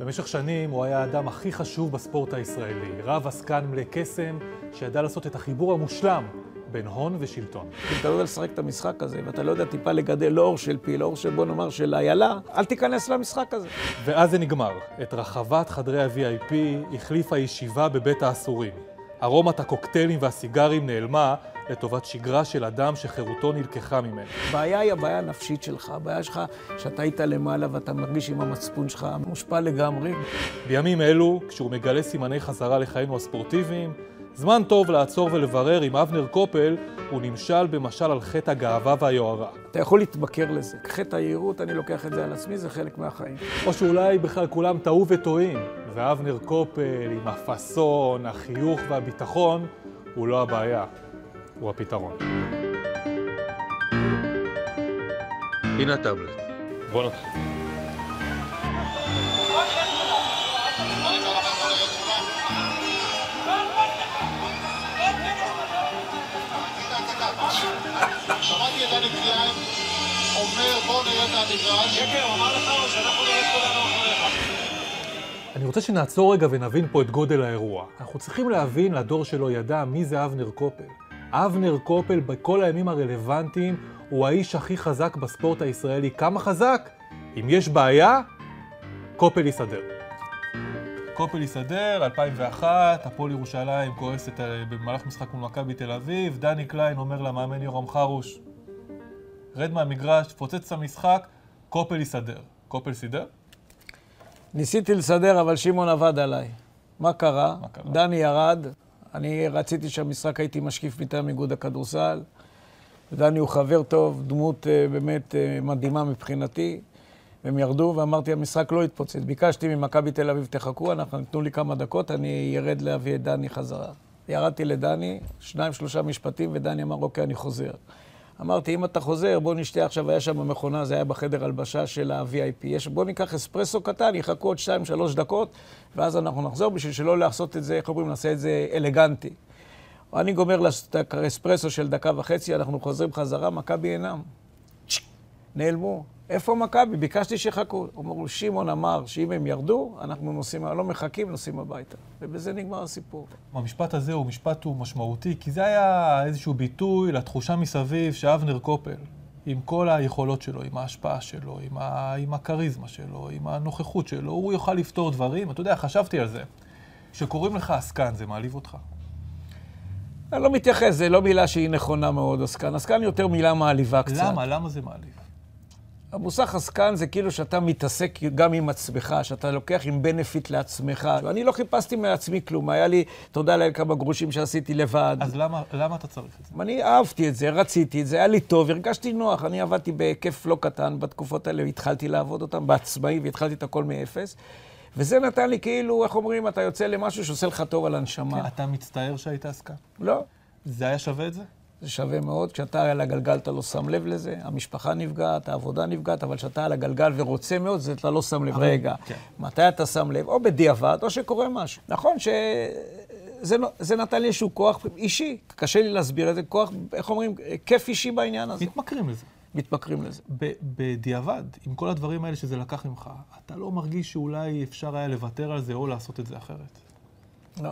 במשך שנים הוא היה האדם הכי חשוב בספורט הישראלי, רב עסקן מלא קסם, שידע לעשות את החיבור המושלם בין הון ושלטון. אם אתה לא יודע לשחק את המשחק הזה, ואתה לא יודע טיפה לגדל אור של פיל, אור של בוא נאמר של איילה, אל תיכנס למשחק הזה. ואז זה נגמר. את רחבת חדרי ה-VIP החליפה ישיבה בבית האסורים. ארומת הקוקטיילים והסיגרים נעלמה לטובת שגרה של אדם שחירותו נלקחה ממנו. הבעיה היא הבעיה הנפשית שלך, הבעיה שלך שאתה היית למעלה ואתה מרגיש עם המצפון שלך מושפע לגמרי. בימים אלו, כשהוא מגלה סימני חזרה לחיינו הספורטיביים, זמן טוב לעצור ולברר אם אבנר קופל הוא נמשל במשל על חטא הגאווה והיוהרה. אתה יכול להתמכר לזה. חטא היהירות, אני לוקח את זה על עצמי, זה חלק מהחיים. או שאולי בכלל כולם טעו וטועים, ואבנר קופל עם הפאסון, החיוך והביטחון הוא לא הבעיה, הוא הפתרון. הנה הטאבלט. בוא נתחיל. שמעתי את דני קליין אומר בוא נראה את המגרש. כן, כן, הוא אמר לך שאנחנו נראה את כולנו אחריך. אני רוצה שנעצור רגע ונבין פה את גודל האירוע. אנחנו צריכים להבין, לדור שלא ידע, מי זה אבנר קופל. אבנר קופל בכל הימים הרלוונטיים הוא האיש הכי חזק בספורט הישראלי. כמה חזק? אם יש בעיה, קופל יסדר. קופל יסדר, 2001, הפועל ירושלים כועסת אה, במהלך משחק מול מכבי תל אביב, דני קליין אומר למאמן יורם חרוש, רד מהמגרש, תפוצץ את המשחק, קופל יסדר. קופל סידר? ניסיתי לסדר, אבל שמעון עבד עליי. מה קרה? מה קרה? דני ירד, אני רציתי שהמשחק הייתי משקיף מטעם איגוד הכדורסל. דני הוא חבר טוב, דמות אה, באמת אה, מדהימה מבחינתי. והם ירדו, ואמרתי, המשחק לא יתפוצץ. ביקשתי ממכבי תל אביב, תחכו, אנחנו נתנו לי כמה דקות, אני ירד להביא את דני חזרה. ירדתי לדני, שניים, שלושה משפטים, ודני אמר, אוקיי, אני חוזר. אמרתי, אם אתה חוזר, בוא נשתה עכשיו, היה שם מכונה, זה היה בחדר הלבשה של ה-VIP. יש, בוא ניקח אספרסו קטן, יחכו עוד שתיים, שלוש דקות, ואז אנחנו נחזור, בשביל שלא לעשות את זה, איך אומרים, נעשה את זה אלגנטי. אני גומר האספרסו של דקה וחצי, אנחנו חוזרים חזרה, מכבי אינם. נעלמו. איפה מכבי? ביקשתי שיחכו. אמרו, שמעון אמר שאם הם ירדו, אנחנו נוסעים, לא מחכים, נוסעים הביתה. ובזה נגמר הסיפור. המשפט הזה הוא משפט הוא משמעותי, כי זה היה איזשהו ביטוי לתחושה מסביב שאבנר קופל, עם כל היכולות שלו, עם ההשפעה שלו, עם, ה... עם הכריזמה שלו, עם הנוכחות שלו, הוא יוכל לפתור דברים. אתה יודע, חשבתי על זה. כשקוראים לך עסקן, זה מעליב אותך? אני לא מתייחס, זו לא מילה שהיא נכונה מאוד, עסקן. עסקן יותר מילה מעליבה קצת. למה? למה זה מעליב? המושג עסקן זה כאילו שאתה מתעסק גם עם עצמך, שאתה לוקח עם בנפיט לעצמך. אני לא חיפשתי מעצמי כלום, היה לי, תודה לאל, כמה גרושים שעשיתי לבד. אז למה, למה אתה צריך את זה? אני אהבתי את זה, רציתי את זה, היה לי טוב, הרגשתי נוח. אני עבדתי בהיקף לא קטן בתקופות האלה, התחלתי לעבוד אותם בעצמאי והתחלתי את הכל מאפס. וזה נתן לי כאילו, איך אומרים, אתה יוצא למשהו שעושה לך טוב על הנשמה. כן, אתה מצטער שהיית עסקן? לא, זה היה שווה את זה? זה שווה מאוד. כשאתה על הגלגל אתה לא שם לב לזה, המשפחה נפגעת, העבודה נפגעת, אבל כשאתה על הגלגל ורוצה מאוד, זה אתה לא שם לב. רגע, כן. מתי אתה שם לב? או בדיעבד, או שקורה משהו. נכון שזה נו- זה נתן לי איזשהו כוח אישי, קשה לי להסביר את זה, כוח, איך אומרים, כיף אישי בעניין הזה. מתמכרים לזה. מתמכרים לזה. ב- בדיעבד, עם כל הדברים האלה שזה לקח ממך, אתה לא מרגיש שאולי אפשר היה לוותר על זה או לעשות את זה אחרת? לא,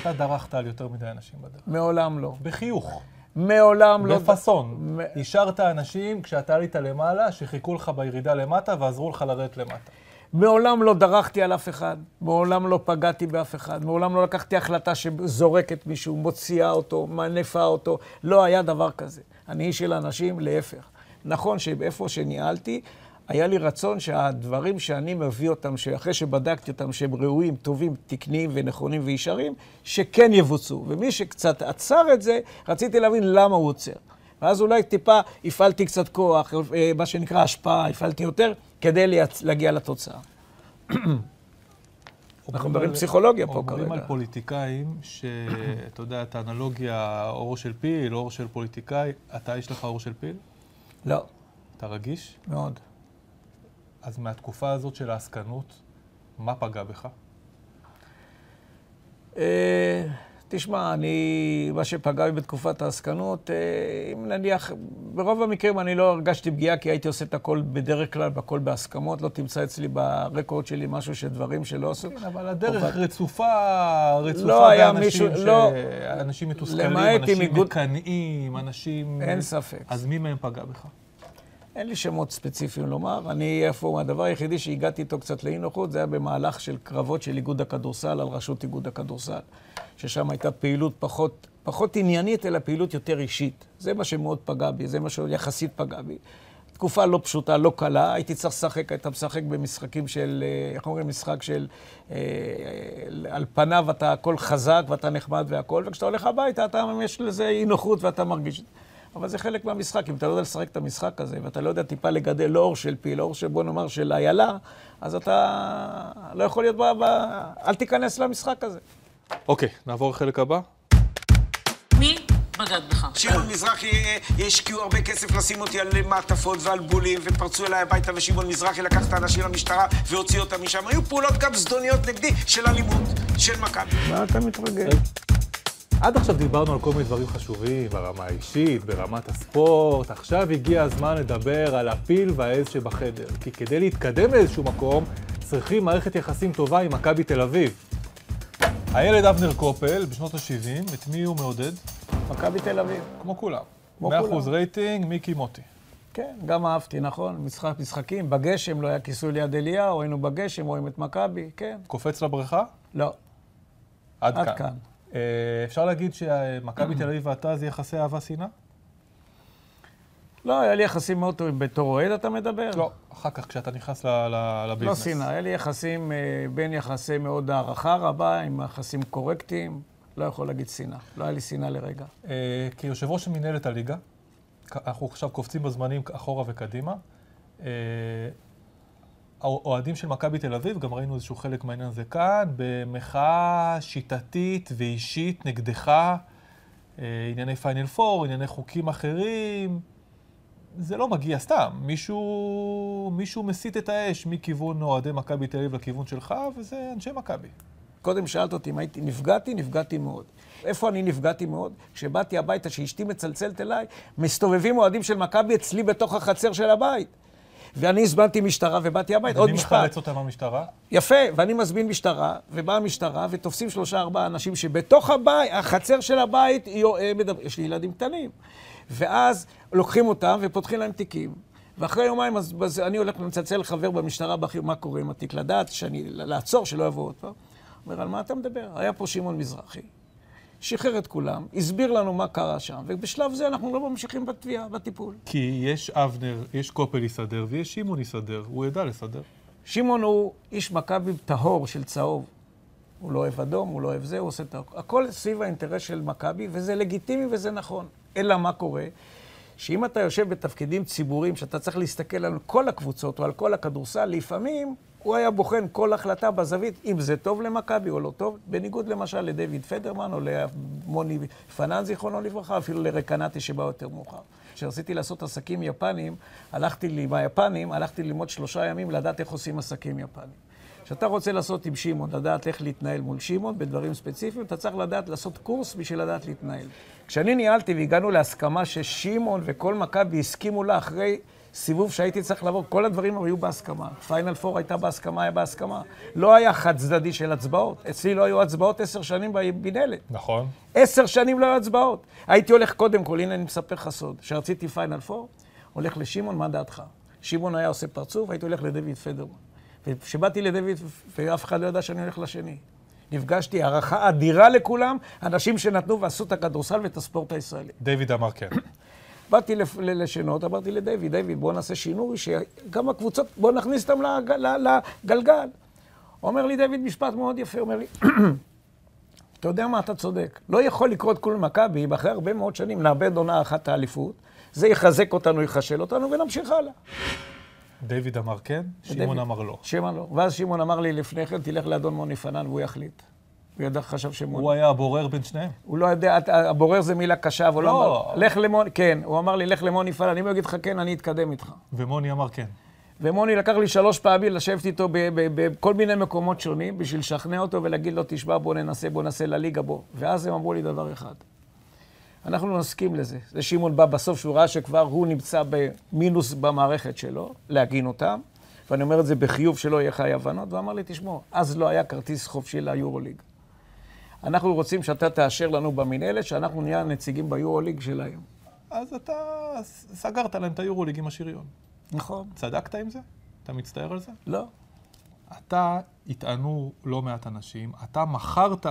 אתה דרכת על יותר מדי אנשים בדרך. מעולם לא. בחיוך, מעולם לא. בפאסון. מ- השארת אנשים כשאתה עלית למעלה, שחיכו לך בירידה למטה ועזרו לך לרדת למטה. מעולם לא דרכתי על אף אחד, מעולם לא פגעתי באף אחד, מעולם לא לקחתי החלטה שזורקת מישהו, מוציאה אותו, מנפה אותו, לא היה דבר כזה. אני איש של אנשים, להפך. נכון שאיפה שניהלתי, היה לי רצון שהדברים שאני מביא אותם, שאחרי שבדקתי אותם, שהם ראויים, טובים, תקניים ונכונים וישרים, שכן יבוצעו. ומי שקצת עצר את זה, רציתי להבין למה הוא עוצר. ואז אולי טיפה הפעלתי קצת כוח, אה, מה שנקרא השפעה, הפעלתי יותר, כדי להגיע לתוצאה. אנחנו מדברים פסיכולוגיה פה אומרים כרגע. על פוליטיקאים, שאתה יודע, את האנלוגיה, אור של פיל, אור של פוליטיקאי, אתה יש לך אור של פיל? לא, אתה רגיש? מאוד. אז מהתקופה הזאת של העסקנות, מה פגע בך? אה, תשמע, אני, מה שפגע בי בתקופת העסקנות, אה, אם נניח, ברוב המקרים אני לא הרגשתי פגיעה, כי הייתי עושה את הכל בדרך כלל, והכל בהסכמות. לא תמצא אצלי ברקורד שלי משהו שדברים שלא עשו. כן, אבל הדרך אבל- רצופה, רצופה לא באנשים מישהו- ש... לא. אנשים מתוסכלים, אנשים איגוד- מקנאים, אנשים... אין ספק. אז מי מהם פגע בך? אין לי שמות ספציפיים לומר. אני, איפה, הדבר היחידי שהגעתי איתו קצת לאי נוחות, זה היה במהלך של קרבות של איגוד הכדורסל על ראשות איגוד הכדורסל. ששם הייתה פעילות פחות, פחות עניינית, אלא פעילות יותר אישית. זה מה שמאוד פגע בי, זה מה שיחסית פגע בי. תקופה לא פשוטה, לא קלה, הייתי צריך לשחק, היית משחק במשחקים של, אה, איך אומרים, משחק של, אה, על פניו אתה הכל חזק ואתה נחמד והכל, וכשאתה הולך הביתה, אתה, יש לזה אי נוחות ואתה מרגיש. אבל זה חלק מהמשחק. אם אתה לא יודע לשחק את המשחק הזה, ואתה לא יודע טיפה לגדל לא אור של פיל, אור של בוא נאמר של איילה, אז אתה לא יכול להיות ב... ב... אל תיכנס למשחק הזה. אוקיי, נעבור לחלק הבא. מי בגד בך? שמעון מזרחי אה, השקיעו הרבה כסף לשים אותי על מעטפות ועל בולים, ופרצו אליי הביתה, ושמעון מזרחי לקח את האנשים למשטרה והוציא אותם משם. היו פעולות גם זדוניות נגדי של אלימות, של מכבי. מה אתה מתרגש? עד עכשיו דיברנו על כל מיני דברים חשובים, ברמה האישית, ברמת הספורט. עכשיו הגיע הזמן לדבר על הפיל והעז שבחדר. כי כדי להתקדם לאיזשהו מקום, צריכים מערכת יחסים טובה עם מכבי תל אביב. הילד אבנר קופל, בשנות ה-70, את מי הוא מעודד? מכבי תל אביב. כמו כולם. כמו 100% כולם. רייטינג, מיקי מוטי. כן, גם אהבתי, נכון. משחק, משחקים, בגשם, לא היה כיסוי ליד אליהו, היינו בגשם, רואים את מכבי, כן. קופץ לבריכה? לא, עד, עד כאן. כאן. אה, אפשר להגיד שמכבי תל אביב ואתה זה יחסי אהבה-שנאה? לא, היה לי יחסים מאוד טובים. בתור אוהד אתה מדבר? לא, אחר כך כשאתה נכנס לא לביזנס. שנאה, היה לי יחסים אה, בין יחסי מאוד הערכה רבה, עם יחסים קורקטיים. לא יכול להגיד שנאה. לא היה לי שנאה לרגע. אה, כיושב ראש מנהלת הליגה, אנחנו עכשיו קופצים בזמנים אחורה וקדימה. האוהדים של מכבי תל אביב, גם ראינו איזשהו חלק מהעניין הזה כאן, במחאה שיטתית ואישית נגדך, אה, ענייני פיינל פור, ענייני חוקים אחרים. זה לא מגיע סתם, מישהו, מישהו מסיט את האש מכיוון אוהדי מכבי תל אביב לכיוון שלך, וזה אנשי מכבי. קודם שאלת אותי אם הייתי, נפגעתי, נפגעתי מאוד. איפה אני נפגעתי מאוד? כשבאתי הביתה, שאשתי מצלצלת אליי, מסתובבים אוהדים של מכבי אצלי בתוך החצר של הבית. ואני הזמנתי משטרה ובאתי הביתה. עוד ומי משפט. מחלץ אותם מהמשטרה? יפה, ואני מזמין משטרה, ובאה המשטרה, ותופסים שלושה ארבעה אנשים שבתוך הבית, החצר של הבית, אה, יש לי ילדים קטנים. ואז לוקחים אותם ופותחים להם תיקים. ואחרי יומיים אז, אז אני הולך ומצלצל לחבר במשטרה בכיר, מה קורה עם התיק, לדעת, שאני, לעצור, שלא יבואו עוד פעם. אומר, על מה אתה מדבר? היה פה שמעון מזרחי, שחרר את כולם, הסביר לנו מה קרה שם, ובשלב זה אנחנו לא ממשיכים בתביעה, בטיפול. כי יש אבנר, יש קופל יסדר ויש שמעון יסדר, הוא ידע לסדר. שמעון הוא איש מכבי טהור של צהוב. הוא לא אוהב אדום, הוא לא אוהב זה, הוא עושה את. הכל סביב האינטרס של מכבי, וזה לגיטימי וזה נכון. אלא מה קורה? שאם אתה יושב בתפקידים ציבוריים, שאתה צריך להסתכל על כל הקבוצות או על כל הכדורסל, לפעמים הוא היה בוחן כל החלטה בזווית, אם זה טוב למכבי או לא טוב, בניגוד למשל לדויד פדרמן או למוני פנן, זיכרונו לברכה, אפילו לרקנטי שבא יותר מאוחר. כשרציתי לעשות עסקים יפנים, הלכתי עם היפנים, הלכתי ללמוד שלושה ימים לדעת איך עושים עסקים יפנים. כשאתה רוצה לעשות עם שמעון, לדעת איך להתנהל מול שמעון בדברים ספציפיים, אתה צריך לדעת לעשות קורס בשביל לדעת להתנהל. כשאני ניהלתי והגענו להסכמה ששמעון וכל מכבי הסכימו לה אחרי סיבוב שהייתי צריך לעבור, כל הדברים היו בהסכמה. פיינל פור הייתה בהסכמה, היה בהסכמה. לא היה חד צדדי של הצבעות. אצלי לא היו הצבעות עשר שנים במנהלת. נכון. עשר שנים לא היו הצבעות. הייתי הולך קודם כל, הנה אני מספר לך סוד. כשרציתי פיינל פור, הולך לשמעון, מה דעתך? שמעון היה עושה פרצוף, הייתי הולך לדויד פדרמן. וכשבאתי לדויד, ואף אחד לא ידע שאני הולך לשני. נפגשתי, הערכה אדירה לכולם, אנשים שנתנו ועשו את הכדורסל ואת הספורט הישראלי. דיוויד אמר כן. באתי לשנות, אמרתי לדיוויד, דיוויד, בוא נעשה שינוי, שגם הקבוצות, בוא נכניס אותם לגלגל. אומר לי דיוויד משפט מאוד יפה, אומר לי, אתה יודע מה, אתה צודק. לא יכול לקרות כול מכבי, אחרי הרבה מאוד שנים נאבד עונה אחת את האליפות, זה יחזק אותנו, יחשל אותנו, ונמשיך הלאה. דיוויד אמר כן, שמעון. אמר לא. שמעון לא. ואז שמעון אמר לי לפני כן, תלך לאדון מוני פנן והוא יחליט. הוא ידע, חשב שמוני. הוא היה הבורר בין שניהם. הוא לא יודע, הבורר זה מילה קשה, אבל הוא לא. אמר, לך למוני, כן, הוא אמר לי, לך למוני פנן, אם הוא יגיד לך כן, אני אתקדם איתך. ומוני אמר כן. ומוני לקח לי שלוש פעמים לשבת איתו בכל מיני מקומות שונים בשביל לשכנע אותו ולהגיד לו, תשמע, בוא ננסה, בוא ננסה לליגה, בוא. ואז הם אמרו לי דבר אחד, אנחנו נסכים לזה. זה שמעון בא בסוף, שהוא ראה שכבר הוא נמצא במינוס במערכת שלו, להגין אותם, ואני אומר את זה בחיוב שלא יהיה לך אי הבנות, ואמר לי, תשמעו, אז לא היה כרטיס חופשי ליורוליג. אנחנו רוצים שאתה תאשר לנו במינהלת, שאנחנו נהיה הנציגים ביורוליג שלהם. אז אתה סגרת להם את היורוליג עם השריון. נכון. צדקת עם זה? אתה מצטער על זה? לא. אתה, יטענו לא מעט אנשים, אתה מכרת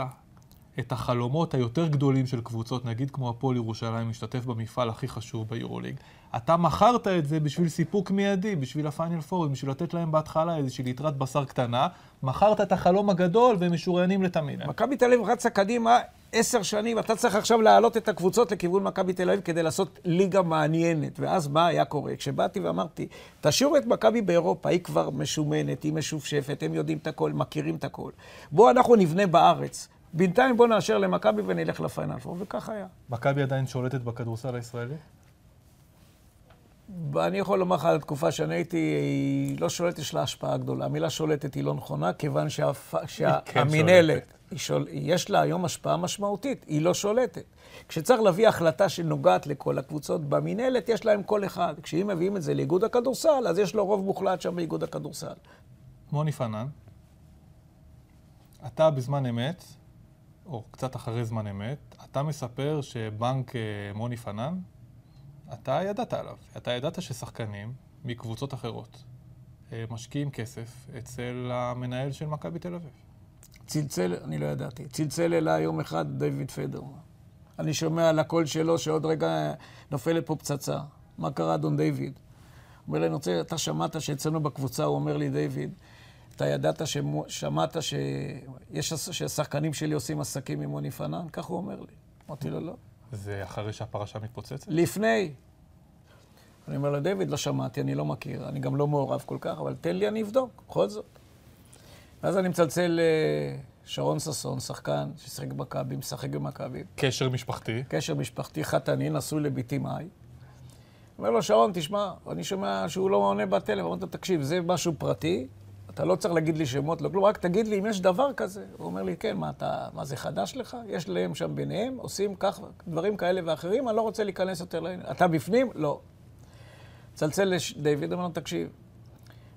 את החלומות היותר גדולים של קבוצות, נגיד כמו הפועל ירושלים, משתתף במפעל הכי חשוב ביורוליג. אתה מכרת את זה בשביל סיפוק מיידי, בשביל הפיינל פור, בשביל לתת להם בהתחלה איזושהי ליטרת בשר קטנה. מכרת את החלום הגדול והם משוריינים לתמיד. מכבי תל אביב רצה קדימה עשר שנים, אתה צריך עכשיו להעלות את הקבוצות לכיוון מכבי תל אביב כדי לעשות ליגה מעניינת. ואז מה היה קורה? כשבאתי ואמרתי, תשאירו את מכבי באירופה, היא כבר משומנת, היא משופשפת, הם יודעים את הכל, מכירים את הכל. בואו אנחנו נבנה בארץ. בינתיים בואו נאשר למכבי ונלך לפיינל פור, וכך היה. מכבי עדיין שולטת בכדורסל הישראלי? אני יכול לומר לך, על התקופה שאני הייתי, היא לא שולטת, יש לה השפעה גדולה. המילה שולטת היא לא נכונה, כיוון. כן שהמינהלת, היא שול... יש לה היום השפעה משמעותית, היא לא שולטת. כשצריך להביא החלטה שנוגעת לכל הקבוצות במינהלת, יש להם כל אחד. כשאם מביאים את זה לאיגוד הכדורסל, אז יש לו רוב מוחלט שם באיגוד הכדורסל. מוני פנן, אתה בזמן אמת, או קצת אחרי זמן אמת, אתה מספר שבנק אה, מוני פנן, אתה ידעת עליו. אתה ידעת ששחקנים מקבוצות אחרות אה, משקיעים כסף אצל המנהל של מכבי תל אביב. צלצל, אני לא ידעתי, צלצל אליי יום אחד דיוויד פדרמן. אני שומע על הקול שלו שעוד רגע נופלת פה פצצה. מה קרה, אדון דיוויד? אומר לי, אני רוצה, אתה שמעת שאצלנו בקבוצה, הוא אומר לי, דיוויד, אתה ידעת, שמו, שמעת שיש, שהשחקנים שלי עושים עסקים עם מוני פנן? כך הוא אומר לי. אמרתי לו, לא. זה אחרי שהפרשה מתפוצצת? לפני. אני אומר לו, דיוויד, לא שמעתי, אני לא מכיר, אני גם לא מעורב כל כך, אבל תן לי, אני אבדוק, בכל זאת. ואז אני מצלצל לשרון ששון, שחקן ששיחק במכבי, משחק במכבי. קשר משפחתי. קשר משפחתי, חתני, נשוי לביתי מאי. אומר לו, שרון, תשמע, אני שומע שהוא לא עונה בטלפון. אמרתי לו, תקשיב, זה משהו פרטי, אתה לא צריך להגיד לי שמות, לא כלום, רק תגיד לי אם יש דבר כזה. הוא אומר לי, כן, מה, אתה, מה זה חדש לך? יש להם שם ביניהם, עושים כך, דברים כאלה ואחרים, אני לא רוצה להיכנס יותר לעניין. אתה בפנים? לא. צלצל לדיוויד, אומר לו, תקשיב,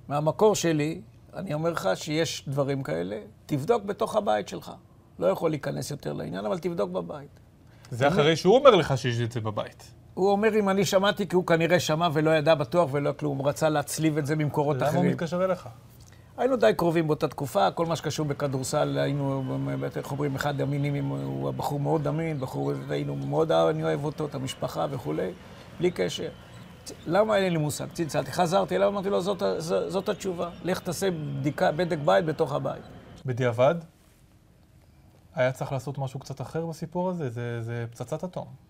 מהמקור שלי, אני אומר לך שיש דברים כאלה, תבדוק בתוך הבית שלך. לא יכול להיכנס יותר לעניין, אבל תבדוק בבית. זה אחרי שהוא אומר לך שיש את זה בבית. הוא אומר אם אני שמעתי, כי הוא כנראה שמע ולא ידע בטוח ולא כלום, הוא רצה להצליב את זה ממקורות למה הוא אחרים. מתקשר אליך? היינו די קרובים באותה תקופה, כל מה שקשור בכדורסל, היינו, איך אומרים, אחד המינים, הוא הבחור מאוד אמין, בחור, היינו מאוד, אני אוהב אותו, את המשפחה וכולי, בלי קשר. למה אין לי מושג? צלצלתי, חזרתי אליו, אמרתי לו, זאת, ה- ז- זאת התשובה, לך תעשה בדיקה, בדק בית בתוך הבית. בדיעבד, היה צריך לעשות משהו קצת אחר בסיפור הזה? זה, זה פצצת אטום.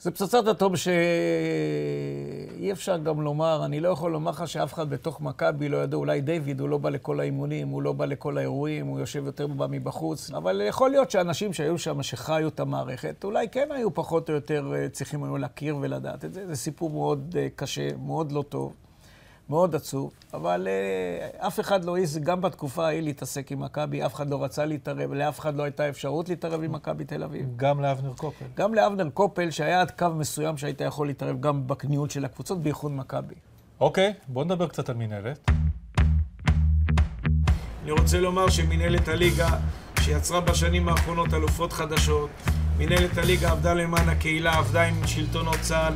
זה פצצת אטום שאי אפשר גם לומר, אני לא יכול לומר לך שאף אחד בתוך מכבי לא ידע, אולי דיוויד, הוא לא בא לכל האימונים, הוא לא בא לכל האירועים, הוא יושב יותר בא מבחוץ, אבל יכול להיות שאנשים שהיו שם, שחיו את המערכת, אולי כן היו פחות או יותר אה, צריכים היו להכיר ולדעת את זה. זה סיפור מאוד אה, קשה, מאוד לא טוב, מאוד עצוב, אבל אה, אף אחד לא העז, גם בתקופה ההיא להתעסק עם מכבי, אף אחד לא רצה להתערב, לאף אחד לא הייתה אפשרות להתערב עם מכבי תל אביב. גם לאבנר קופל. גם לאבנר קופל, שהיה עד קו מסוים שהיית יכול להתערב גם בקניעות של הקבוצות, בייחוד מכבי. אוקיי, בוא נדבר קצת על מינהלת. אני רוצה לומר שמנהלת הליגה, שיצרה בשנים האחרונות אלופות חדשות, מנהלת הליגה עבדה למען הקהילה, עבדה עם שלטונות צה"ל.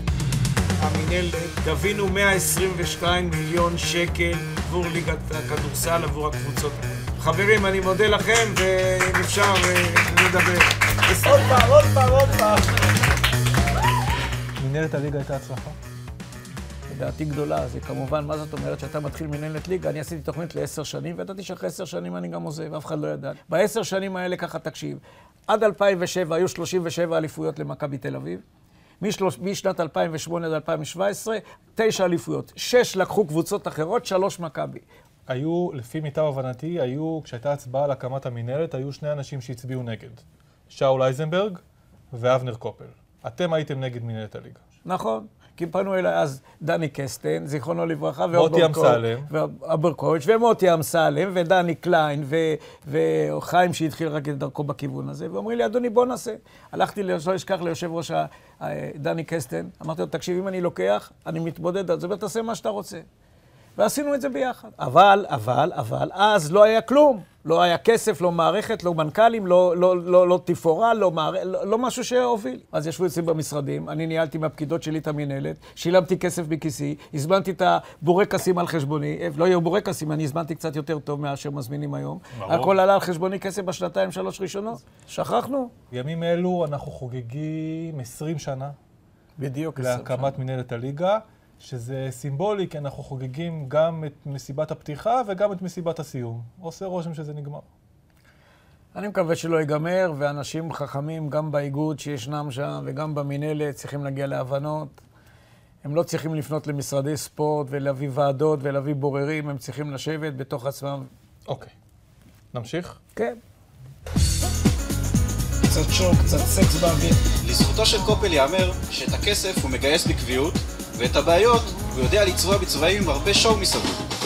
המנהלת, גבינו 122 מיליון שקל עבור ליגת הכדורסל, עבור הקבוצות. חברים, אני מודה לכם, ואם אפשר אה, לדבר. עוד פעם, עוד פעם, עוד פעם. מינהלת הליגה הייתה הצלחה? לדעתי גדולה, זה כמובן, מה זאת אומרת שאתה מתחיל מנהלת ליגה? אני עשיתי תוכנית לעשר שנים, וידעתי שאחרי עשר שנים אני גם עוזב, אף אחד לא ידע. בעשר שנים האלה, ככה תקשיב, עד 2007 היו 37 אליפויות למכבי תל אביב. משלוש, משנת 2008 עד 2017, תשע אליפויות. שש לקחו קבוצות אחרות, שלוש מכבי. היו, לפי מיטב הבנתי, היו, כשהייתה הצבעה על הקמת המינהלת, היו שני אנשים שהצביעו נגד. שאול אייזנברג ואבנר קופל. אתם הייתם נגד מינהלת הליגה. נכון, כי פנו אליי אז דני קסטן, זיכרונו לברכה, מוטי אמסלם. ואברקוביץ', ומוטי אמסלם, ודני קליין, ו- וחיים שהתחיל רק את דרכו בכיוון הזה, ואומרים לי, אדוני, בוא נעשה. הלכתי, לא אשכח ליושב ראש דני קסטן, אמרתי לו, תקשיב, אם אני לוקח, אני מתמודד, אז תעשה מה שאתה רוצה. ועשינו את זה ביחד. אבל, אבל, אבל, אז לא היה כלום. לא היה כסף, לא מערכת, לא מנכ"לים, לא, לא, לא, לא תפאורה, לא, מער... לא, לא משהו שהוביל. אז ישבו אצלי במשרדים, אני ניהלתי מהפקידות שלי את המינהלת, שילמתי כסף מכיסי, הזמנתי את הבורקסים על חשבוני, אה, לא יהיו בורקסים, אני הזמנתי קצת יותר טוב מאשר מזמינים היום. ברור. הכל עלה על חשבוני כסף בשנתיים, שלוש ראשונות. שכחנו? ימים אלו אנחנו חוגגים 20 שנה בדיוק. להקמת מנהלת הליגה, שזה סימבולי, כי אנחנו חוגגים גם את מסיבת הפתיחה וגם את מסיבת הסיום. עושה רושם שזה נגמר. אני מקווה שלא ייגמר, ואנשים חכמים גם באיגוד שישנם שם וגם במינהלת צריכים להגיע להבנות. הם לא צריכים לפנות למשרדי ספורט ולהביא ועדות ולהביא בוררים, הם צריכים לשבת בתוך עצמם. אוקיי. נמשיך? כן. קצת שוק, קצת סקס באוויר. לזכותו של קופל ייאמר שאת הכסף הוא מגייס בקביעות, ואת הבעיות הוא יודע לצבוע בצבעים עם הרבה שואו מסביב.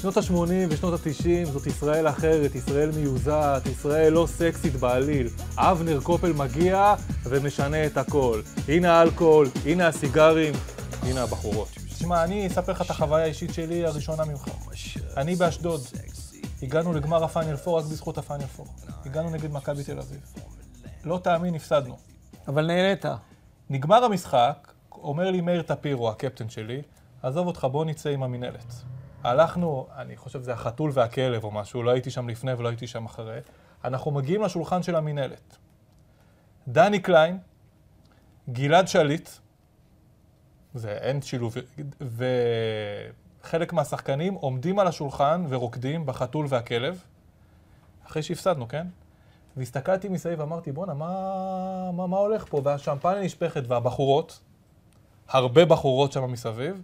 שנות ה-80 ושנות ה-90 זאת ישראל אחרת, ישראל מיוזעת, ישראל לא סקסית בעליל. אבנר קופל מגיע ומשנה את הכל. הנה האלכוהול, הנה הסיגרים, הנה הבחורות. תשמע, אני אספר לך את החוויה האישית שלי הראשונה ממך. אני באשדוד. הגענו לגמר הפיינל פור רק בזכות הפיינל פור. הגענו נגד מכבי תל אביב. לא תאמין, הפסדנו. אבל נהנית. נגמר המשחק, אומר לי מאיר טפירו, הקפטן שלי, עזוב אותך, בוא נצא עם המינהלת. הלכנו, אני חושב שזה החתול והכלב או משהו, לא הייתי שם לפני ולא הייתי שם אחרי. אנחנו מגיעים לשולחן של המינהלת. דני קליין, גלעד שליט, זה אין שילוב, וחלק מהשחקנים עומדים על השולחן ורוקדים בחתול והכלב, אחרי שהפסדנו, כן? והסתכלתי מסביב ואמרתי, בואנה, מה, מה, מה הולך פה? והשמפניה נשפכת והבחורות, הרבה בחורות שם מסביב,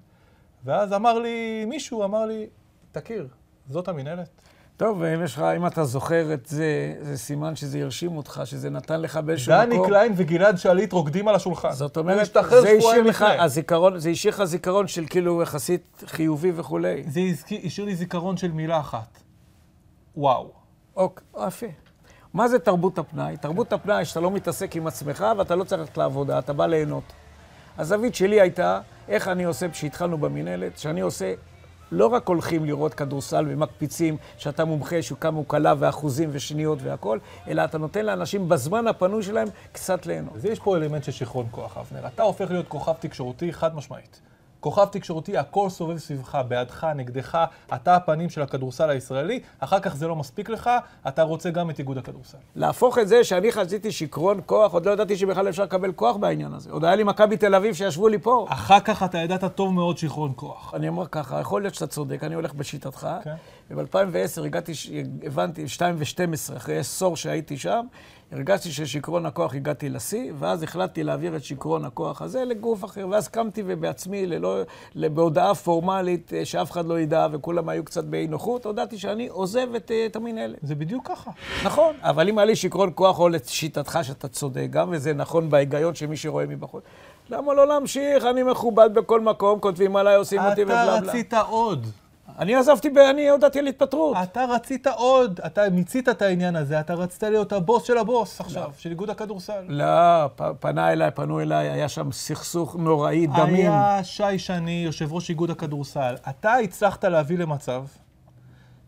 ואז אמר לי, מישהו אמר לי, תכיר, זאת המינהלת. טוב, ואם יש לך, אם אתה זוכר את זה, זה סימן שזה הרשים אותך, שזה נתן לך באיזשהו דני מקום. קליין וגלעד שליט רוקדים על השולחן. זאת אומרת, זה השאיר לך. הזיכרון, זה השאיר לך זיכרון של כאילו יחסית חיובי וכולי. זה השאיר לי זיכרון של מילה אחת. וואו. אוקיי, יפה. מה זה תרבות הפנאי? תרבות הפנאי שאתה לא מתעסק עם עצמך ואתה לא צריך ללכת לעבודה, אתה בא ליהנות. הזווית שלי הייתה, איך אני עושה, כשהתחלנו במינהלת, שאני עושה, לא רק הולכים לראות כדורסל ומקפיצים, שאתה מומחה, שכמה הוא קלה ואחוזים ושניות והכול, אלא אתה נותן לאנשים בזמן הפנוי שלהם קצת ליהנות. אז יש פה אלמנט של שיכרון כוח, אבנר. אתה הופך להיות כוכב תקשורתי חד משמעית. כוכב תקשורתי, הכל סובב סביבך, בעדך, נגדך, אתה הפנים של הכדורסל הישראלי, אחר כך זה לא מספיק לך, אתה רוצה גם את איגוד הכדורסל. להפוך את זה שאני חזיתי שיכרון כוח, עוד לא ידעתי שבכלל אפשר לקבל כוח בעניין הזה. עוד היה לי מכבי תל אביב שישבו לי פה. אחר כך אתה ידעת טוב מאוד שיכרון כוח. אני אומר ככה, יכול להיות שאתה צודק, אני הולך בשיטתך. כן. וב-2010 הגעתי, הבנתי, 2 ו-12, אחרי עשור שהייתי שם, הרגשתי ששיכרון הכוח הגעתי לשיא, ואז החלטתי להעביר את שיכרון הכוח הזה לגוף אחר. ואז קמתי ובעצמי, ללא, בהודעה פורמלית, אה, שאף אחד לא ידע, וכולם היו קצת באי נוחות, הודעתי שאני עוזב את, אה, את המינהלת. זה בדיוק ככה. נכון, אבל אם היה לי שיכרון כוח, או לשיטתך שאתה צודק, גם וזה נכון בהיגיון של מי שרואה מבחוץ, למה לא להמשיך? אני מכובד בכל מקום, כותבים עליי, עושים אותי אתה ובלה בלה. רצית עוד. אני עזבתי, ב- אני הודעתי על התפטרות. אתה רצית עוד. אתה מיצית את העניין הזה, אתה רצית להיות הבוס של הבוס עכשיו, של איגוד הכדורסל. לא, פ- פנה אליי, פנו אליי, היה שם סכסוך נוראי, דמים. היה שי שני, יושב ראש איגוד הכדורסל. אתה הצלחת להביא למצב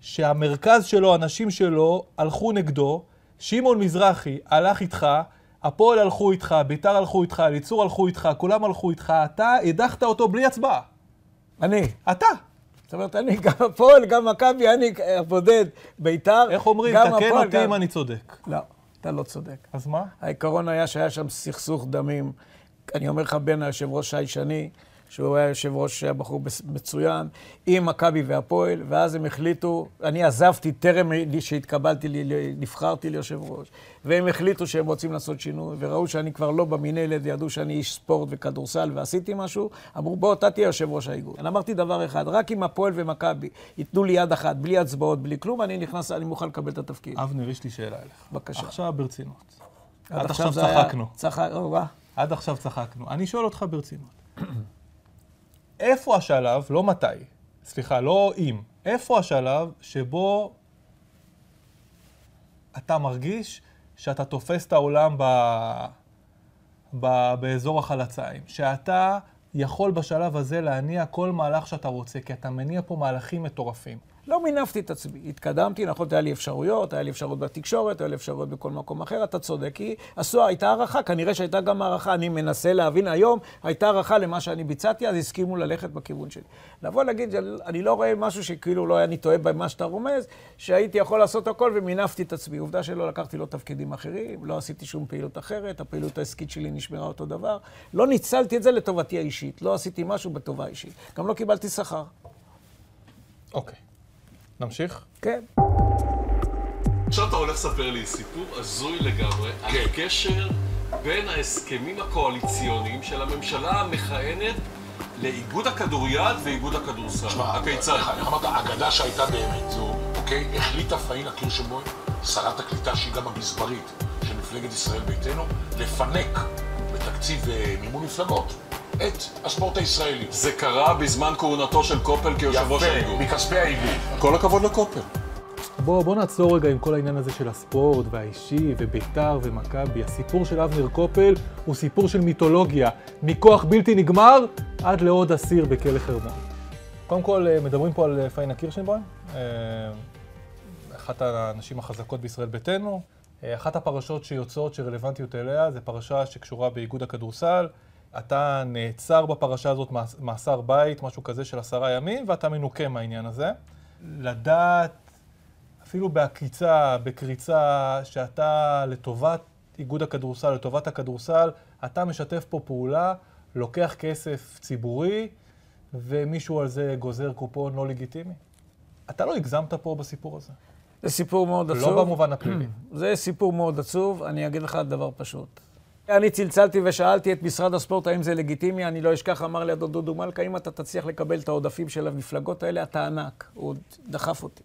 שהמרכז שלו, הנשים שלו, הלכו נגדו, שמעון מזרחי הלך איתך, הפועל הלכו איתך, ביתר הלכו איתך, אליצור הלכו איתך, כולם הלכו איתך, אתה הדחת אותו בלי הצבעה. אני. אתה. זאת אומרת, אני גם הפועל, גם מכבי, אני הבודד, ביתר. איך אומרים? תקן אותי גם- אם אני צודק. לא, אתה לא צודק. אז מה? העיקרון היה שהיה שם סכסוך דמים. אני אומר לך, בין היושב ראש שי שני, שהוא היה יושב ראש, שהיה בחור מצוין, עם מכבי והפועל, ואז הם החליטו, אני עזבתי טרם שהתקבלתי, נבחרתי ליושב ראש, והם החליטו שהם רוצים לעשות שינוי, וראו שאני כבר לא במינהלת, וידעו שאני איש ספורט וכדורסל, ועשיתי משהו, אמרו, בוא, אתה תהיה יושב ראש האיגוד. אני אמרתי דבר אחד, רק אם הפועל ומכבי ייתנו לי יד אחת, בלי הצבעות, בלי כלום, אני נכנס, אני מוכן לקבל את התפקיד. אבנר, יש לי שאלה אליך. בבקשה. עכשיו ברצינות. עד עכשיו עכשיו היה- צחקנו. צחק, וואה. עד עכשיו צחקנו. אני שואל אותך ברצינות. איפה השלב, לא מתי, סליחה, לא אם, איפה השלב שבו אתה מרגיש שאתה תופס את העולם ב... ב... באזור החלציים? שאתה יכול בשלב הזה להניע כל מהלך שאתה רוצה, כי אתה מניע פה מהלכים מטורפים. לא מינפתי את עצמי. התקדמתי, נכון, היה לי אפשרויות, היה לי אפשרות בתקשורת, היה לי אפשרויות בכל מקום אחר, אתה צודק, כי עשו, הייתה הערכה, כנראה שהייתה גם הערכה, אני מנסה להבין היום, הייתה הערכה למה שאני ביצעתי, אז הסכימו ללכת בכיוון שלי. לבוא להגיד, אני לא רואה משהו שכאילו לא אני טועה במה שאתה רומז, שהייתי יכול לעשות הכל ומינפתי את עצמי. עובדה שלא לקחתי לו תפקידים אחרים, לא עשיתי שום פעילות אחרת, הפעילות העסקית שלי נשמרה אותו דבר. לא ניצלתי את זה לטובתי האישית, לא עשיתי משהו בטובה אישית. גם לא קיבלתי שכר. אוקיי. נמשיך? כן. עכשיו אתה הולך לספר לי סיפור הזוי לגמרי על הקשר בין ההסכמים הקואליציוניים של הממשלה המכהנת לאיגוד הכדוריד ואיגוד הכדורסל. תשמע, הכיצד? איך אמרת, האגדה שהייתה באמת, זו, אוקיי, החליטה פאינה קירשנבוים, שרת הקליטה שהיא גם הגזברית של מפלגת ישראל ביתנו, לפנק בתקציב אה, מימון מפלגות את הספורט הישראלי. זה קרה בזמן כהונתו של קופל כיושב ראש האיגוד. יפה, מכספי האיגוד. כל הכבוד לקופל. בוא, בוא נעצור רגע עם כל העניין הזה של הספורט והאישי וביתר ומכבי. הסיפור של אבנר קופל הוא סיפור של מיתולוגיה, מכוח בלתי נגמר עד לעוד אסיר בכלא חרמון. קודם כל, אה, מדברים פה על אה, פאינה קירשנבוים, אה, אחת הנשים החזקות בישראל ביתנו. אחת הפרשות שיוצאות שרלוונטיות אליה זה פרשה שקשורה באיגוד הכדורסל. אתה נעצר בפרשה הזאת מאס- מאסר בית, משהו כזה של עשרה ימים, ואתה מנוקה מהעניין הזה. לדעת אפילו בעקיצה, בקריצה, שאתה לטובת איגוד הכדורסל, לטובת הכדורסל, אתה משתף פה פעולה, לוקח כסף ציבורי, ומישהו על זה גוזר קופון לא לגיטימי. אתה לא הגזמת פה בסיפור הזה. זה סיפור מאוד עצוב. לא במובן הפלילי. זה סיפור מאוד עצוב, אני אגיד לך דבר פשוט. אני צלצלתי ושאלתי את משרד הספורט האם זה לגיטימי, אני לא אשכח, אמר לי אדון דודו מלכה, אם אתה תצליח לקבל את העודפים של המפלגות האלה, אתה ענק. הוא עוד דחף אותי.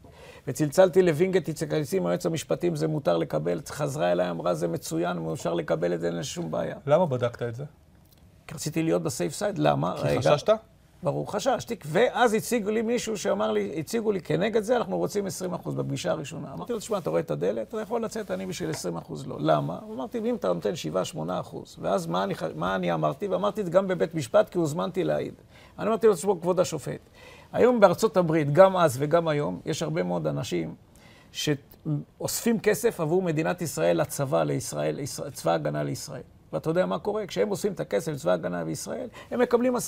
וצלצלתי לווינגייט איציק הניסים, היועץ המשפטי, אם זה מותר לקבל, חזרה אליי, אמרה, זה מצוין, אפשר לקבל את זה, אין שום בעיה. למה בדקת את זה? כי רציתי להיות בסייף סייד, למה? כי רגע. חששת? ברור, חששתי. ואז הציגו לי מישהו שאמר לי, הציגו לי כנגד זה, אנחנו רוצים 20% בפגישה הראשונה. אמרתי לו, תשמע, אתה רואה את הדלת, אתה יכול לצאת, אני בשביל 20% לא. למה? אמרתי, אם אתה נותן 7-8%. ואז מה אני, מה אני אמרתי? ואמרתי את זה גם בבית משפט, כי הוזמנתי להעיד. אני אמרתי לו, תשמע, כבוד השופט, היום בארצות הברית, גם אז וגם היום, יש הרבה מאוד אנשים שאוספים כסף עבור מדינת ישראל לצבא, לישראל, צבא ההגנה לישראל. ואתה יודע מה קורה? כשהם עושים את הכסף לצבא ההגנה בישראל, הם מקבלים 10%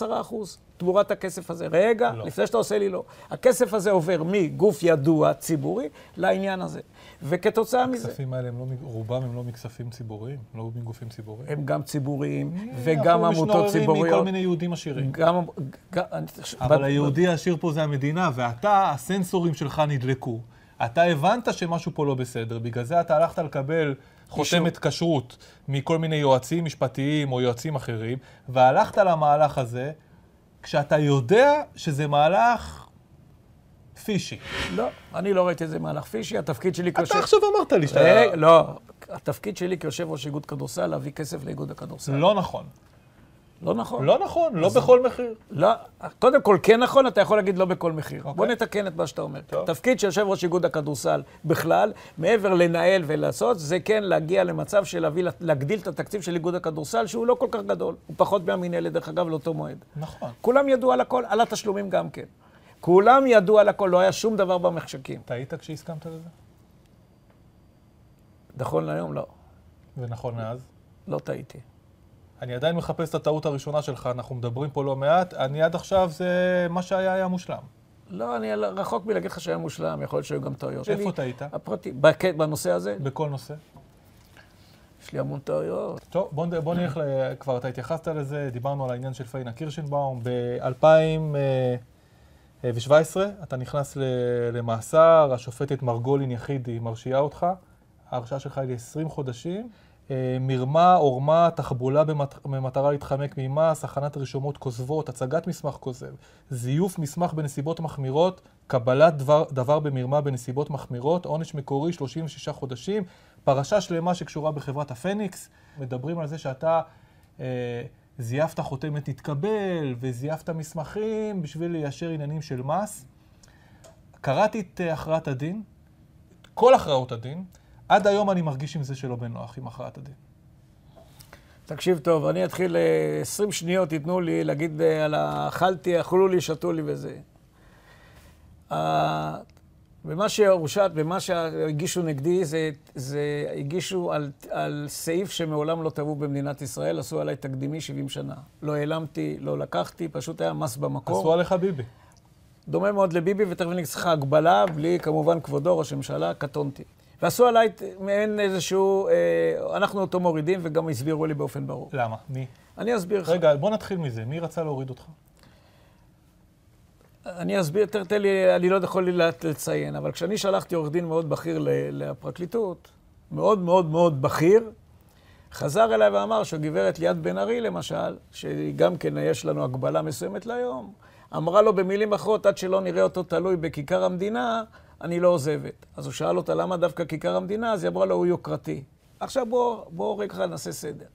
תמורת הכסף הזה. רגע, לא. לפני שאתה עושה לי לא. הכסף הזה עובר מגוף ידוע, ציבורי, לעניין הזה. וכתוצאה מזה, הכספים האלה, הם לא, רובם הם לא מכספים ציבוריים, לא מגופים ציבוריים. הם גם ציבוריים, אנחנו וגם עמותות משנוררים ציבוריות. מכל מיני יהודים עשירים. גם... גם אבל ב- היהודי העשיר פה זה המדינה, ואתה, הסנסורים שלך נדלקו. אתה הבנת שמשהו פה לא בסדר, בגלל זה אתה הלכת לקבל חותמת כשרות מכל מיני יועצים משפטיים או יועצים אחרים, והלכת למהלך הזה, כשאתה יודע שזה מהלך פישי. לא, אני לא ראיתי איזה מהלך פישי, התפקיד שלי אתה כיושב... עכשיו אמרת לי שאתה... רגע, לא, התפקיד שלי כיושב ראש איגוד כדורסל, להביא כסף לאיגוד הכדורסל. לא נכון. לא נכון. לא נכון, לא בכל מחיר. לא, קודם כל, כן נכון, אתה יכול להגיד לא בכל מחיר. אוקיי. בוא נתקן את מה שאתה אומר. טוב. תפקיד של יושב ראש איגוד הכדורסל בכלל, מעבר לנהל ולעשות, זה כן להגיע למצב של להביא, להגדיל את התקציב של איגוד הכדורסל, שהוא לא כל כך גדול. הוא פחות מהמינהלת, דרך אגב, לאותו מועד. נכון. כולם ידעו על הכל, על התשלומים גם כן. כולם ידעו על הכל, לא היה שום דבר במחשכים. טעית כשהסכמת לזה? נכון להיום, לא. ונכון מאז. לא טעיתי. אני עדיין מחפש את הטעות הראשונה שלך, אנחנו מדברים פה לא מעט. אני עד עכשיו, זה מה שהיה היה מושלם. לא, אני רחוק מלהגיד לך שהיה מושלם, יכול להיות שהיו גם טעויות. איפה טעית? הפרטי, בנושא הזה, בכל נושא. יש לי המון טעויות. טוב, בוא, נ- בוא נלך, ל- כבר אתה התייחסת לזה, דיברנו על העניין של פיינה קירשנבאום. ב-2017 אתה נכנס למאסר, השופטת מרגולין יחידי מרשיעה אותך. ההרשעה שלך היא ל-20 חודשים. אה, מרמה, עורמה, תחבולה במטרה להתחמק ממס, הכנת רשומות כוזבות, הצגת מסמך כוזב, זיוף מסמך בנסיבות מחמירות, קבלת דבר, דבר במרמה בנסיבות מחמירות, עונש מקורי 36 חודשים, פרשה שלמה שקשורה בחברת הפניקס. מדברים על זה שאתה אה, זייפת חותמת תתקבל וזייפת מסמכים בשביל ליישר עניינים של מס. קראתי את אה, הכרעת הדין, כל הכרעות הדין, עד היום אני מרגיש עם זה שלא בנוח, עם הכרעת הדין. תקשיב טוב, אני אתחיל אה, 20 שניות, תיתנו לי להגיד אה, על האכלתי, אכלו לי, שתו לי וזה. אה, במה שהורשעת, במה שהגישו נגדי, זה, זה הגישו על, על סעיף שמעולם לא טבעו במדינת ישראל, עשו עליי תקדימי 70 שנה. לא העלמתי, לא לקחתי, פשוט היה מס במקור. עשו עליך ביבי. דומה מאוד לביבי, ותכף אני אצטרך הגבלה, בלי כמובן כבודו, ראש הממשלה, קטונתי. ועשו עליי מעין איזשהו, אה, אנחנו אותו מורידים, וגם הסבירו לי באופן ברור. למה? מי? אני אסביר לך. רגע, בוא נתחיל מזה. מי רצה להוריד אותך? אני אסביר, תן לי, אני לא יכול לי לציין, אבל כשאני שלחתי עורך דין מאוד בכיר לפרקליטות, מאוד מאוד מאוד בכיר, חזר אליי ואמר שהגברת ליאת בן ארי, למשל, שגם כן יש לנו הגבלה מסוימת להיום, אמרה לו במילים אחרות, עד שלא נראה אותו תלוי בכיכר המדינה, אני לא עוזבת. אז הוא שאל אותה, למה דווקא כיכר המדינה? אז היא אמרה לו, הוא יוקרתי. עכשיו בואו בוא רגע נעשה סדר.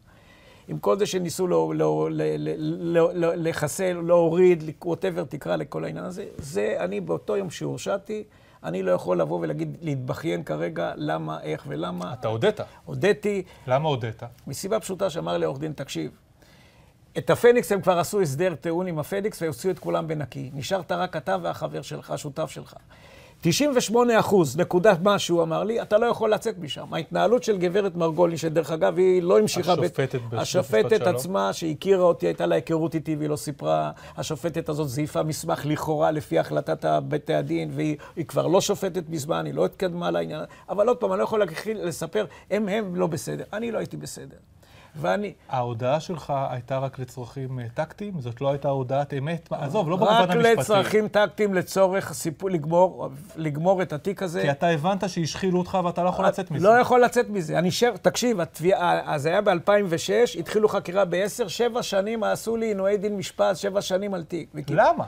עם כל זה שניסו לא- לא- ל- ל- ל- ל- לחסל, להוריד, ווטאבר תקרא לכל העניין הזה, זה אני באותו יום שהורשעתי, אני לא יכול לבוא ולהגיד, להתבכיין כרגע למה, איך ולמה. אתה הודית. הודיתי, למה הודית? מסיבה פשוטה שאמר לי עורך דין, תקשיב, את הפניקס הם כבר עשו הסדר טיעון עם הפניקס והוציאו את כולם בנקי. נשארת רק אתה והחבר שלך, השותף שלך. 98 אחוז, נקודה משהו, אמר לי, אתה לא יכול לצאת משם. ההתנהלות של גברת מרגולי, שדרך אגב, היא לא המשיכה... השופטת משפט השופטת שלום. עצמה, שהכירה אותי, הייתה לה היכרות איתי והיא לא סיפרה. השופטת הזאת זייפה מסמך לכאורה לפי החלטת בתי הדין, והיא היא כבר לא שופטת מזמן, היא לא התקדמה לעניין. אבל עוד פעם, אני לא יכול לספר, הם הם לא בסדר. אני לא הייתי בסדר. ואני... ההודעה שלך הייתה רק לצרכים אה, טקטיים? זאת לא הייתה הודעת אמת? עזוב, לא במובן רק המשפטי. לצרכים טקטיים, לצורך סיפור, לגמור, לגמור את התיק הזה. כי אתה הבנת שהשחילו אותך ואתה לא יכול לצאת מזה. לא יכול לצאת מזה. אני שב, תקשיב, התביעה, אז היה ב-2006, התחילו חקירה ב-10, שבע שנים עשו לי עינויי דין משפט, שבע שנים על תיק. וכי- למה?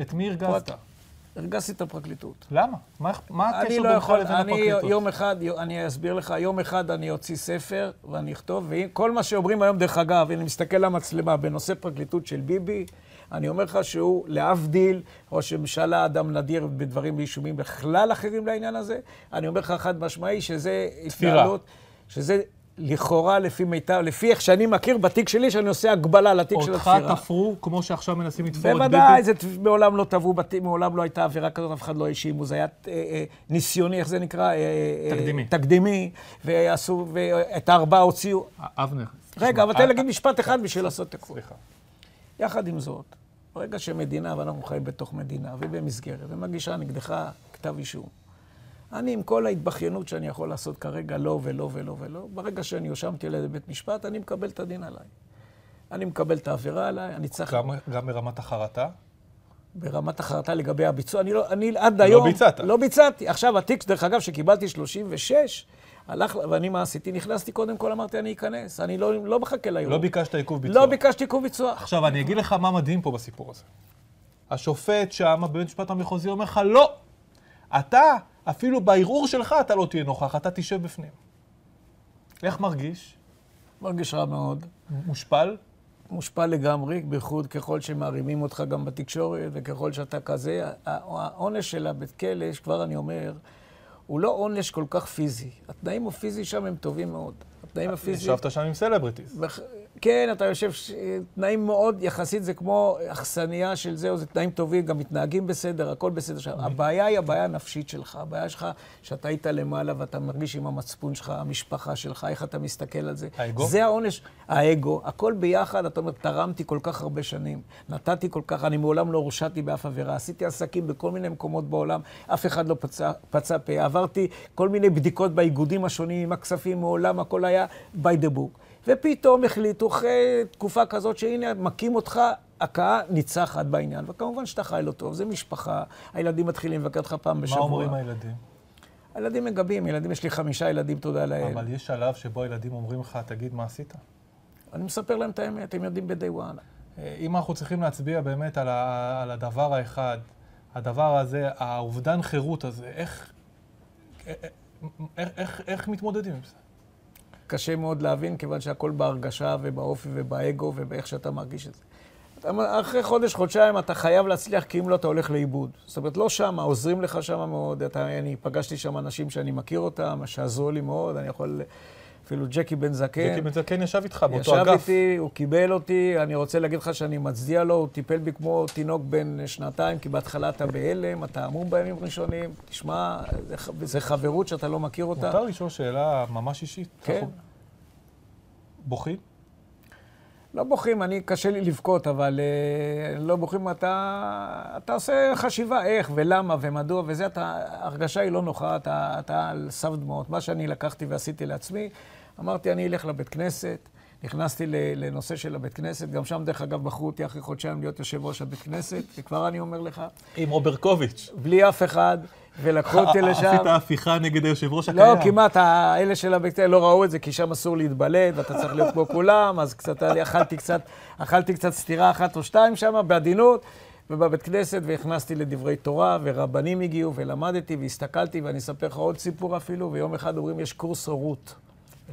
את מי הרגזת? הרגזתי את הפרקליטות. למה? מה מה הקשר לא בינך לבין אני הפרקליטות? יום אחד, אני אסביר לך, יום אחד אני אוציא ספר ואני אכתוב, וכל מה שאומרים היום, דרך אגב, אני מסתכל למצלמה בנושא פרקליטות של ביבי, אני אומר לך שהוא, להבדיל, ראש הממשלה, אדם נדיר בדברים ואישומים בכלל אחרים לעניין הזה, אני אומר לך חד משמעי שזה. התנהלות, שזה לכאורה לפי מיטב, לפי איך שאני מכיר בתיק שלי, שאני עושה הגבלה לתיק של אותך הספירה. תפרו כמו שעכשיו מנסים לתפור את ביבי? בוודאי, זה מעולם לא טבעו, בת- מעולם לא הייתה עבירה כזאת, אף אחד לא האשימו, זה היה אה, אה, ניסיוני, איך זה נקרא? אה, תקדימי. תקדימי, ועשו, ואת הארבעה הוציאו. אבנר. רגע, אבל תן להגיד משפט אחד בשביל לעשות את הכול. סליחה. יחד עם זאת, ברגע שמדינה, ואנחנו חיים בתוך מדינה, ובמסגרת, ומגישה נגדך כתב אישום, אני, עם כל ההתבכיינות שאני יכול לעשות כרגע, לא ולא ולא ולא, ברגע שאני הואשמתי על ידי בית משפט, אני מקבל את הדין עליי. אני מקבל את העבירה עליי, אני צריך... גם- גם ברמת החרטה? ברמת החרטה לגבי הביצוע. אני, לא, אני עד היום... ביצעת. לא ביצעתי. עכשיו, התיק, דרך אגב, שקיבלתי 36, הלך, ואני מה עשיתי? נכנסתי קודם כל, אמרתי, אני אכנס. אני לא, לא מחכה ליום. לא ביקשת עיכוב ביצוע. לא ביקשתי עיכוב ביצוע. עכשיו, אני אגיד לך מה מדהים פה בסיפור הזה. השופט שם בבית המשפט המחוזי אומר לך, לא, אתה, אפילו בערעור שלך אתה לא תהיה נוכח, אתה תשב בפנים. איך מרגיש? מרגיש רע מאוד. מושפל? מושפל לגמרי, בייחוד ככל שמערימים אותך גם בתקשורת, וככל שאתה כזה. הע- העונש של הבית כלא, כבר אני אומר, הוא לא עונש כל כך פיזי. התנאים הפיזיים שם הם טובים מאוד. התנאים הפיזיים... ישבת שם עם celebrities. כן, אתה יושב, תנאים מאוד, יחסית זה כמו אכסניה של זהו, זה תנאים טובים, גם מתנהגים בסדר, הכל בסדר. עכשיו, הבעיה היא הבעיה הנפשית שלך. הבעיה שלך, שאתה היית למעלה ואתה מרגיש עם המצפון שלך, המשפחה שלך, איך אתה מסתכל על זה. האגו? זה העונש, האגו, הכל ביחד, אתה אומר, תרמתי כל כך הרבה שנים, נתתי כל כך, אני מעולם לא הורשעתי באף עבירה, עשיתי עסקים בכל מיני מקומות בעולם, אף אחד לא פצע, פצע פה, עברתי כל מיני בדיקות באיגודים השונים, עם הכספים, מעולם הכל היה by the book. ופתאום החליטו, אחרי תקופה כזאת, שהנה, מכים אותך, הכאה ניצחת בעניין. וכמובן שאתה חי לא טוב, זה משפחה, הילדים מתחילים לבקר אותך פעם מה בשבוע. אומרים הילדים? הילדים מגבים, ילדים, יש לי חמישה ילדים, תודה לאל. אבל יש שלב שבו הילדים אומרים לך, תגיד מה עשית. אני מספר להם את האמת, הם יודעים ב-day one. אה, אם אנחנו צריכים להצביע באמת על, ה, על הדבר האחד, הדבר הזה, האובדן חירות הזה, איך, איך, איך, איך, איך מתמודדים עם זה? קשה מאוד להבין, כיוון שהכל בהרגשה ובאופי ובאגו ובאיך שאתה מרגיש את זה. אחרי חודש, חודשיים אתה חייב להצליח, כי אם לא, אתה הולך לאיבוד. זאת אומרת, לא שמה, עוזרים לך שמה מאוד. אתה, אני פגשתי שם אנשים שאני מכיר אותם, שעזרו לי מאוד, אני יכול... אפילו ג'קי בן זקן. ג'קי בן זקן ישב איתך באותו ישב אגף. איתי, הוא קיבל אותי, אני רוצה להגיד לך שאני מצדיע לו, הוא טיפל בי כמו תינוק בן שנתיים, כי בהתחלה אתה בהלם, אתה עמום בימים ראשונים. תשמע, זה, חברות שאתה לא מכיר אותה. מותר לשאול שאלה ממש אישית? כן. בוכים? לא בוכים, אני, קשה לי לבכות, אבל אה, לא בוכים, אתה, אתה עושה חשיבה איך ולמה ומדוע וזה, אתה, ההרגשה היא לא נוחה, אתה, אתה על סף דמעות. מה שאני לקחתי ועשיתי לעצמי, אמרתי, אני אלך לבית כנסת. נכנסתי לנושא של הבית כנסת, גם שם, דרך אגב, בחרו אותי אחרי חודשיים להיות יושב ראש הבית כנסת, וכבר אני אומר לך, עם רוברקוביץ'. בלי אף אחד, ולקחו אותי לשם. עשית הפיכה נגד היושב ראש הקיים. לא, כמעט, האלה של הבית כנסת לא ראו את זה, כי שם אסור להתבלט, ואתה צריך להיות כמו כולם, אז קצת, אכלתי קצת, אכלתי קצת סטירה אחת או שתיים שם, בעדינות, ובבית כנסת, והכנסתי לדברי תורה, ורבנים הגיעו, ולמדתי, והסתכלתי, ואני אספר לך עוד סיפור אפילו, ויום אחד אומרים, יש קורס הורות.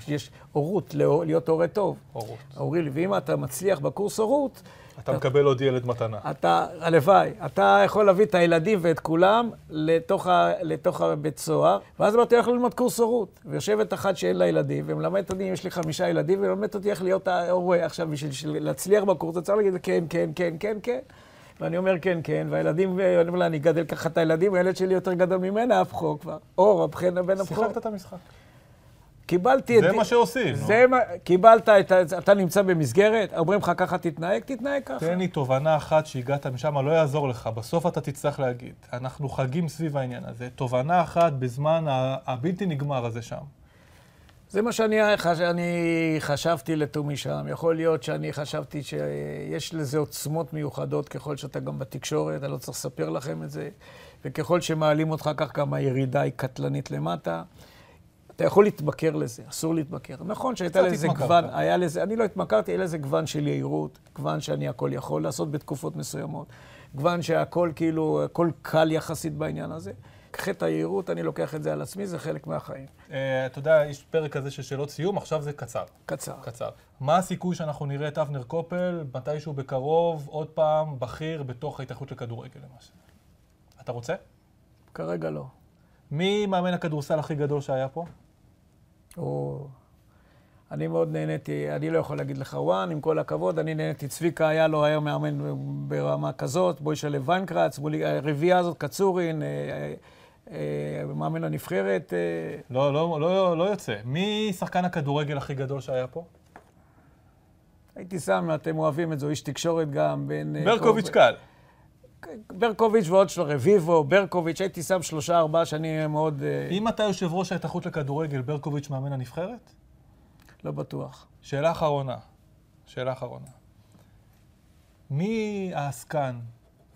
יש- הורות, להיות הורה טוב. הורות. לי, ואם אתה מצליח בקורס הורות, אתה מקבל עוד ילד מתנה. אתה, הלוואי, אתה יכול להביא את הילדים ואת כולם לתוך, ה, לתוך הבית סוהר, ואז אמרתי, הולך ללמוד קורס הורות. ויושבת אחת שאין לה ילדים, ומלמדת אותי, יש לי חמישה ילדים, ומלמדת אותי איך להיות ההורה. עכשיו, בשביל של- להצליח בקורס, אתה צריך להגיד, כן, כן, כן, כן, כן. ואני אומר כן, כן, והילדים, אני אומר לה, אני אגדל ככה את הילדים, הילד שלי יותר גדול ממנה, הבכור כבר. אור, הבחן בן הבכור. שיחקת את המשחק. קיבלתי את... זה מה שעושים. זה מה... קיבלת את ה... אתה נמצא במסגרת, אומרים לך ככה תתנהג, תתנהג ככה. תן לי תובנה אחת שהגעת משם, לא יעזור לך, בסוף אתה תצטרך להגיד. אנחנו חגים סביב העניין הזה. תובנה אחת בזמן הבלתי נגמר הזה שם. זה מה שאני חש... אני חשבתי לתומי שם. יכול להיות שאני חשבתי שיש לזה עוצמות מיוחדות ככל שאתה גם בתקשורת, אני לא צריך לספר לכם את זה. וככל שמעלים אותך כך, גם הירידה היא קטלנית למטה. אתה יכול להתמכר לזה, אסור להתמכר. נכון שהייתה לזה. גוון, היה לזה, אני לא התמכרתי, היה לזה גוון של יהירות, גוון שאני הכל יכול לעשות בתקופות מסוימות, גוון שהכל כאילו, הכל קל יחסית בעניין הזה. חטא היהירות, אני לוקח את זה על עצמי, זה חלק מהחיים. אה, אתה יודע, יש פרק כזה של שאלות סיום, עכשיו זה קצר. קצר. קצר. מה הסיכוי שאנחנו נראה את אבנר קופל מתישהו בקרוב, עוד פעם, בכיר, בתוך ההתאחדות לכדורגל למעשה? אתה רוצה? כרגע לא. מי מאמן הכדורסל הכי גדול שהיה פה? או... אני מאוד נהניתי, אני לא יכול להגיד לך וואן, עם כל הכבוד, אני נהניתי. צביקה היה לו, היה מאמן ברמה כזאת, בוישלב ויינקרץ, מולי- הרביעייה הזאת, קצורין, אה, אה, אה, מאמן הנבחרת. אה, לא, לא, לא, לא יוצא. מי שחקן הכדורגל הכי גדול שהיה פה? הייתי שם, אתם אוהבים את זה, הוא איש תקשורת גם, בין... אה, ברקוביץ' כל- קל. ברקוביץ' ועוד שלו, רביבו, ברקוביץ', הייתי שם שלושה, ארבעה שאני מאוד אה, אם אתה יושב ראש ההתאחדות לכדורגל, ברקוביץ' מאמן הנבחרת? לא בטוח. שאלה אחרונה. שאלה אחרונה. מי העסקן,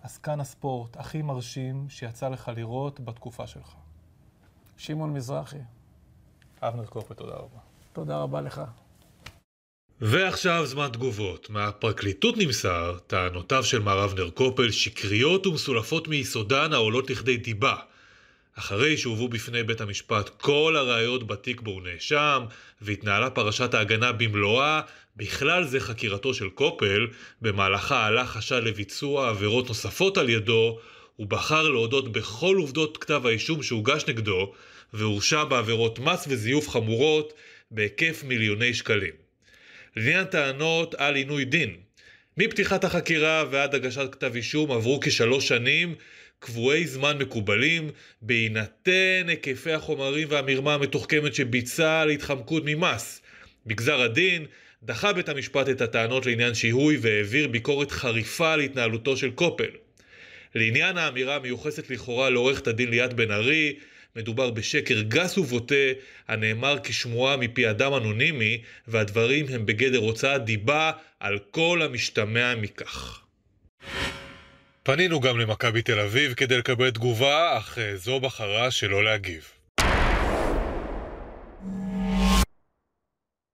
עסקן הספורט, הכי מרשים שיצא לך לראות בתקופה שלך? שמעון מזרחי, אבנר קופל, תודה רבה. תודה רבה לך. ועכשיו זמן תגובות. מהפרקליטות נמסר, טענותיו של מר אבנר קופל שקריות ומסולפות מיסודן העולות לכדי דיבה. אחרי שהובאו בפני בית המשפט כל הראיות בתיק בו הוא נאשם, והתנהלה פרשת ההגנה במלואה, בכלל זה חקירתו של קופל, במהלכה עלה חשד לביצוע עבירות נוספות על ידו, הוא בחר להודות בכל עובדות כתב האישום שהוגש נגדו, והורשע בעבירות מס וזיוף חמורות בהיקף מיליוני שקלים. לעניין טענות על עינוי דין. מפתיחת החקירה ועד הגשת כתב אישום עברו כשלוש שנים, קבועי זמן מקובלים, בהינתן היקפי החומרים והמרמה המתוחכמת שביצע על התחמקות ממס. בגזר הדין, דחה בית המשפט את הטענות לעניין שיהוי והעביר ביקורת חריפה על התנהלותו של קופל. לעניין האמירה המיוחסת לכאורה לעורכת הדין ליאת בן ארי, מדובר בשקר גס ובוטה, הנאמר כשמועה מפי אדם אנונימי, והדברים הם בגדר הוצאת דיבה על כל המשתמע מכך. פנינו גם למכבי תל אביב כדי לקבל תגובה, אך אה, זו בחרה שלא להגיב.